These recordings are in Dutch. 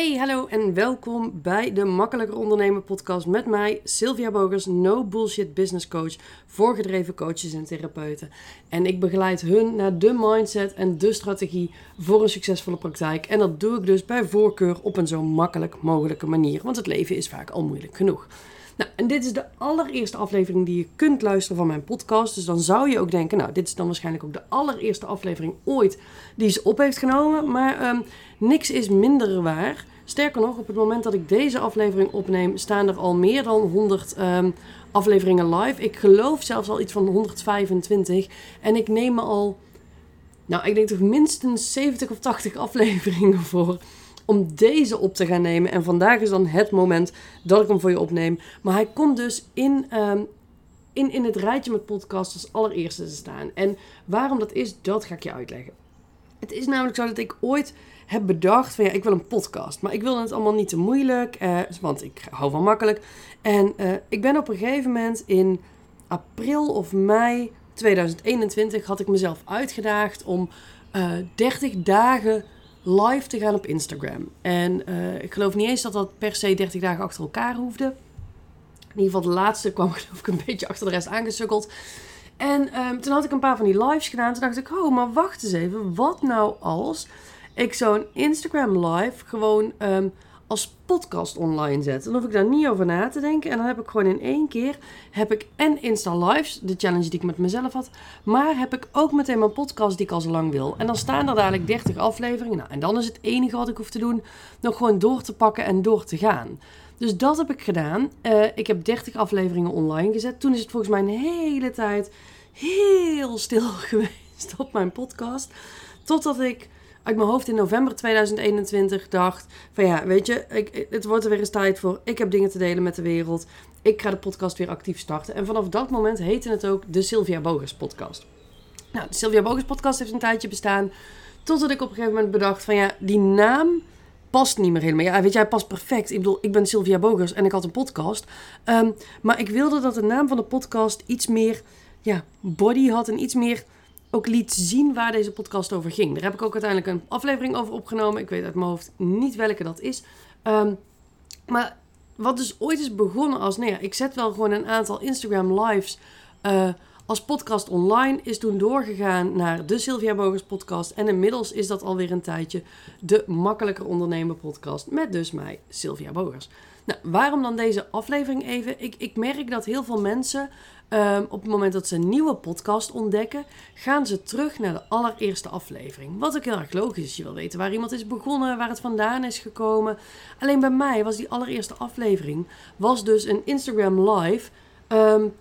Hey, hallo en welkom bij de Makkelijker Ondernemen podcast met mij, Sylvia Bogers, no bullshit business coach voor gedreven coaches en therapeuten. En ik begeleid hun naar de mindset en de strategie voor een succesvolle praktijk. En dat doe ik dus bij voorkeur op een zo makkelijk mogelijke manier, want het leven is vaak al moeilijk genoeg. Nou, en dit is de allereerste aflevering die je kunt luisteren van mijn podcast. Dus dan zou je ook denken, nou, dit is dan waarschijnlijk ook de allereerste aflevering ooit die ze op heeft genomen. Maar um, niks is minder waar. Sterker nog, op het moment dat ik deze aflevering opneem, staan er al meer dan 100 um, ehm, afleveringen live. Ik geloof zelfs al iets van 125. En ik neem me al, nou, ik denk toch minstens 70 of 80 afleveringen voor om deze op te gaan nemen. En vandaag is dan het moment dat ik hem voor je opneem. Maar hij komt dus in, um, in, in het rijtje met podcasts als allereerste te staan. En waarom dat is, dat ga ik je uitleggen. Het is namelijk zo dat ik ooit heb bedacht van ja, ik wil een podcast. Maar ik wilde het allemaal niet te moeilijk, eh, want ik hou van makkelijk. En uh, ik ben op een gegeven moment in april of mei 2021 had ik mezelf uitgedaagd om uh, eh, 30 dagen live te gaan op Instagram. En uh, ik geloof niet eens dat dat per se 30 dagen achter elkaar hoefde. In ieder geval de laatste kwam geloof ik een beetje achter de rest aangesukkeld. En um, toen had ik een paar van die lives gedaan. Toen dacht ik, oh, maar wacht eens even. Wat nou als ik zo'n Instagram live gewoon um, als podcast online zet. Dan hoef ik daar niet over na te denken. En dan heb ik gewoon in één keer heb ik en Insta Lives, de challenge die ik met mezelf had. Maar heb ik ook meteen mijn podcast die ik al zo lang wil. En dan staan er dadelijk 30 afleveringen. Nou, en dan is het enige wat ik hoef te doen nog gewoon door te pakken en door te gaan. Dus dat heb ik gedaan. Uh, ik heb 30 afleveringen online gezet. Toen is het volgens mij een hele tijd heel stil geweest op mijn podcast. Totdat ik uit mijn hoofd in november 2021 dacht: van ja, weet je, ik, het wordt er weer eens tijd voor. Ik heb dingen te delen met de wereld. Ik ga de podcast weer actief starten. En vanaf dat moment heette het ook de Sylvia Bogers podcast. Nou, de Sylvia Bogers podcast heeft een tijdje bestaan. Totdat ik op een gegeven moment bedacht: van ja, die naam past niet meer helemaal. Ja, weet jij, past perfect. Ik bedoel, ik ben Sylvia Bogers en ik had een podcast. Um, maar ik wilde dat de naam van de podcast iets meer ja, body had en iets meer ook liet zien waar deze podcast over ging. Daar heb ik ook uiteindelijk een aflevering over opgenomen. Ik weet uit mijn hoofd niet welke dat is. Um, maar wat dus ooit is begonnen als, nou ja, ik zet wel gewoon een aantal Instagram lives uh, als podcast online, is toen doorgegaan naar de Sylvia Bogers podcast. En inmiddels is dat alweer een tijdje de Makkelijker Ondernemen podcast met dus mij, Sylvia Bogers. Nou, waarom dan deze aflevering even? Ik, ik merk dat heel veel mensen Um, op het moment dat ze een nieuwe podcast ontdekken, gaan ze terug naar de allereerste aflevering. Wat ook heel erg logisch is. Je wil weten waar iemand is begonnen, waar het vandaan is gekomen. Alleen bij mij was die allereerste aflevering was dus een Instagram live um,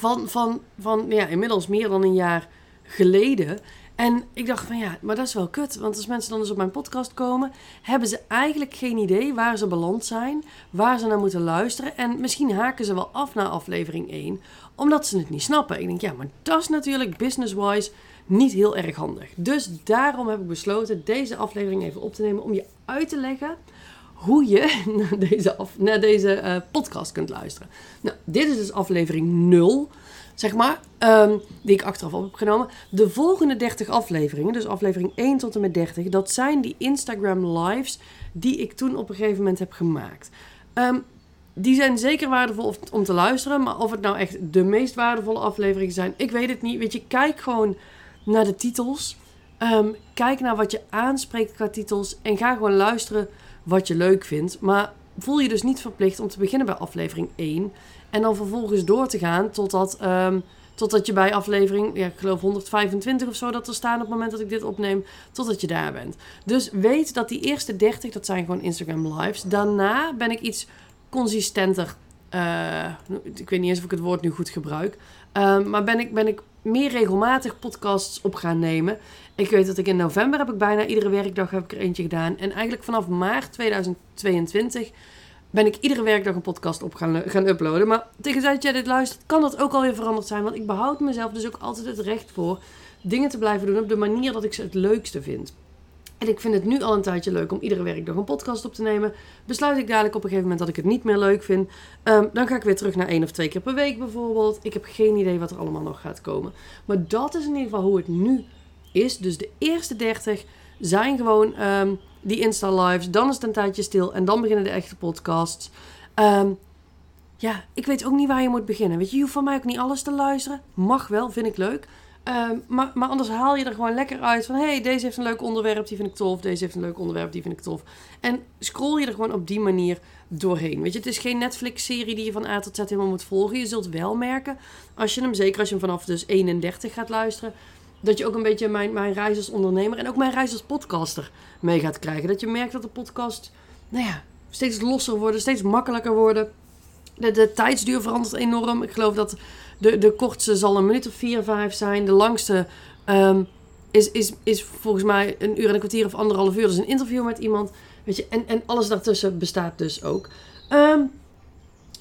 van, van, van ja, inmiddels meer dan een jaar geleden. En ik dacht van ja, maar dat is wel kut. Want als mensen dan dus op mijn podcast komen, hebben ze eigenlijk geen idee waar ze beland zijn, waar ze naar moeten luisteren. En misschien haken ze wel af na aflevering 1, omdat ze het niet snappen. Ik denk ja, maar dat is natuurlijk business-wise niet heel erg handig. Dus daarom heb ik besloten deze aflevering even op te nemen om je uit te leggen hoe je naar deze, af, naar deze uh, podcast kunt luisteren. Nou, dit is dus aflevering 0 zeg maar, um, die ik achteraf op heb genomen. De volgende 30 afleveringen, dus aflevering 1 tot en met 30, dat zijn die Instagram lives die ik toen op een gegeven moment heb gemaakt. Um, die zijn zeker waardevol om te luisteren, maar of het nou echt de meest waardevolle afleveringen zijn, ik weet het niet. Weet je, kijk gewoon naar de titels. Um, kijk naar wat je aanspreekt qua titels en ga gewoon luisteren wat je leuk vindt. Maar voel je dus niet verplicht om te beginnen bij aflevering 1 en dan vervolgens door te gaan totdat, um, totdat je bij aflevering, ja, ik geloof 125 of zo dat er staan op het moment dat ik dit opneem, totdat je daar bent. Dus weet dat die eerste 30, dat zijn gewoon Instagram lives. Daarna ben ik iets consistenter. Uh, ik weet niet eens of ik het woord nu goed gebruik. Uh, maar ben ik, ben ik meer regelmatig podcasts op gaan nemen. Ik weet dat ik in november heb ik bijna iedere werkdag heb ik er eentje gedaan. En eigenlijk vanaf maart 2022 ben ik iedere werkdag een podcast op gaan, gaan uploaden. Maar tegen dat jij dit luistert, kan dat ook alweer veranderd zijn. Want ik behoud mezelf dus ook altijd het recht voor dingen te blijven doen op de manier dat ik ze het leukste vind. En ik vind het nu al een tijdje leuk om iedere werkdag een podcast op te nemen. Besluit ik dadelijk op een gegeven moment dat ik het niet meer leuk vind. Um, dan ga ik weer terug naar één of twee keer per week bijvoorbeeld. Ik heb geen idee wat er allemaal nog gaat komen. Maar dat is in ieder geval hoe het nu is. Dus de eerste 30 zijn gewoon um, die Insta-lives. Dan is het een tijdje stil. En dan beginnen de echte podcasts. Ehm, ja, ik weet ook niet waar je moet beginnen. Weet je, je hoeft van mij ook niet alles te luisteren. Mag wel, vind ik leuk. Ehm, maar, maar anders haal je er gewoon lekker uit van... hey, deze heeft een leuk onderwerp, die vind ik tof. Deze heeft een leuk onderwerp, die vind ik tof. En scroll je er gewoon op die manier doorheen. Weet je, het is geen Netflix-serie die je van A tot Z helemaal moet volgen. Je zult wel merken, als je hem, zeker als je hem vanaf dus 31 gaat luisteren... dat je ook een beetje mijn, mijn reis als ondernemer en ook mijn reis als podcaster mee gaat krijgen. Dat je merkt dat de podcast, nou ja, steeds losser worden, steeds makkelijker worden... De, de tijdsduur verandert enorm. Ik geloof dat de, de kortste zal een minuut of vier, vijf zijn. De langste um, is, is, is volgens mij een uur en een kwartier of anderhalf uur. Dus een interview met iemand. Weet je, en, en alles daartussen bestaat dus ook. Um,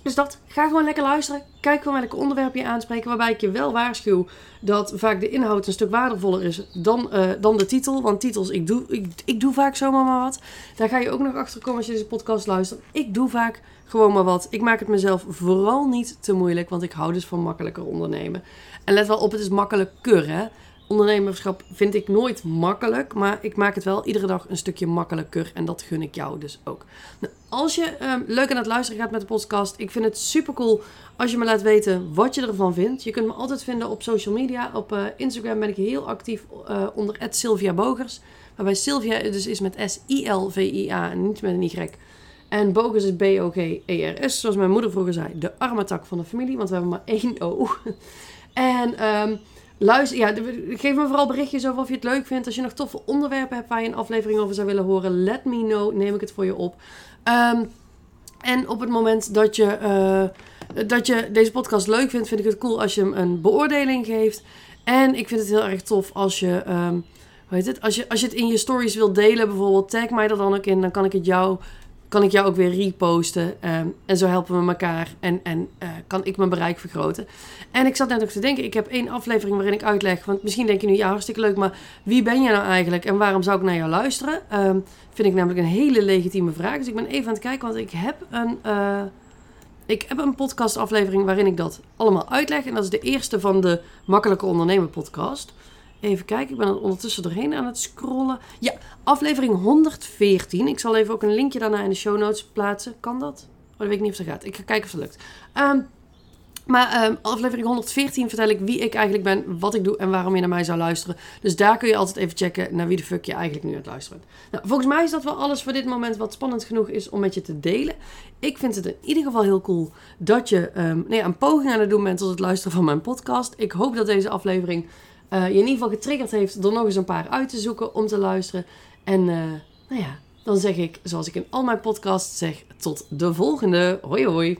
dus dat, ga gewoon lekker luisteren. Kijk gewoon welke onderwerp je aanspreken. Waarbij ik je wel waarschuw dat vaak de inhoud een stuk waardevoller is dan, uh, dan de titel. Want titels, ik doe, ik, ik doe vaak zomaar maar wat. Daar ga je ook nog achter komen als je deze podcast luistert. Ik doe vaak gewoon maar wat. Ik maak het mezelf vooral niet te moeilijk. Want ik hou dus van makkelijker ondernemen. En let wel op, het is makkelijker hè ondernemerschap vind ik nooit makkelijk, maar ik maak het wel iedere dag een stukje makkelijker en dat gun ik jou dus ook. Nou, als je um, leuk aan het luisteren gaat met de podcast, ik vind het super cool als je me laat weten wat je ervan vindt. Je kunt me altijd vinden op social media. Op uh, Instagram ben ik heel actief uh, onder Sylvia Bogers, waarbij Sylvia dus is met S-I-L-V-I-A en niet met een Y. En Bogers is B-O-G-E-R-S, zoals mijn moeder vroeger zei, de arme tak van de familie, want we hebben maar één O. en... Um, Luister, ja, geef me vooral berichtjes over of je het leuk vindt. Als je nog toffe onderwerpen hebt waar je een aflevering over zou willen horen, let me know. Neem ik het voor je op. Um, en op het moment dat je, uh, dat je deze podcast leuk vindt, vind ik het cool als je hem een beoordeling geeft. En ik vind het heel erg tof als je, um, hoe heet het? Als je, als je het in je stories wilt delen, bijvoorbeeld, tag mij er dan ook in. Dan kan ik het jou kan ik jou ook weer reposten. Um, en zo helpen we elkaar en, en uh, kan ik mijn bereik vergroten. En ik zat net ook te denken, ik heb één aflevering waarin ik uitleg. Want misschien denk je nu, ja, hartstikke leuk, maar wie ben jij nou eigenlijk en waarom zou ik naar jou luisteren? Um, vind ik namelijk een hele legitieme vraag. Dus ik ben even aan het kijken, want ik heb een, uh, ik heb een podcastaflevering waarin ik dat allemaal uitleg. En dat is de eerste van de Makkelijke Ondernemen podcast. Even kijken, ik ben er ondertussen doorheen aan het scrollen. Ja, aflevering 114. Ik zal even ook een linkje daarna in de show notes plaatsen. Kan dat? Oh, dat weet ik niet of dat gaat. Ik ga kijken of het lukt. Um, maar um, aflevering 114 vertel ik wie ik eigenlijk ben, wat ik doe en waarom je naar mij zou luisteren. Dus daar kun je altijd even checken naar wie de fuck je eigenlijk nu aan het luisteren bent. Nou, volgens mij is dat wel alles voor dit moment wat spannend genoeg is om met je te delen. Ik vind het in ieder geval heel cool dat je um, nee, een poging aan het doen bent tot het luisteren van mijn podcast. Ik hoop dat deze aflevering uh, je in ieder geval getriggerd heeft door nog eens een paar uit te zoeken om te luisteren. En uh, nou ja, dan zeg ik, zoals ik in al mijn podcasts zeg, tot de volgende. Hoi hoi.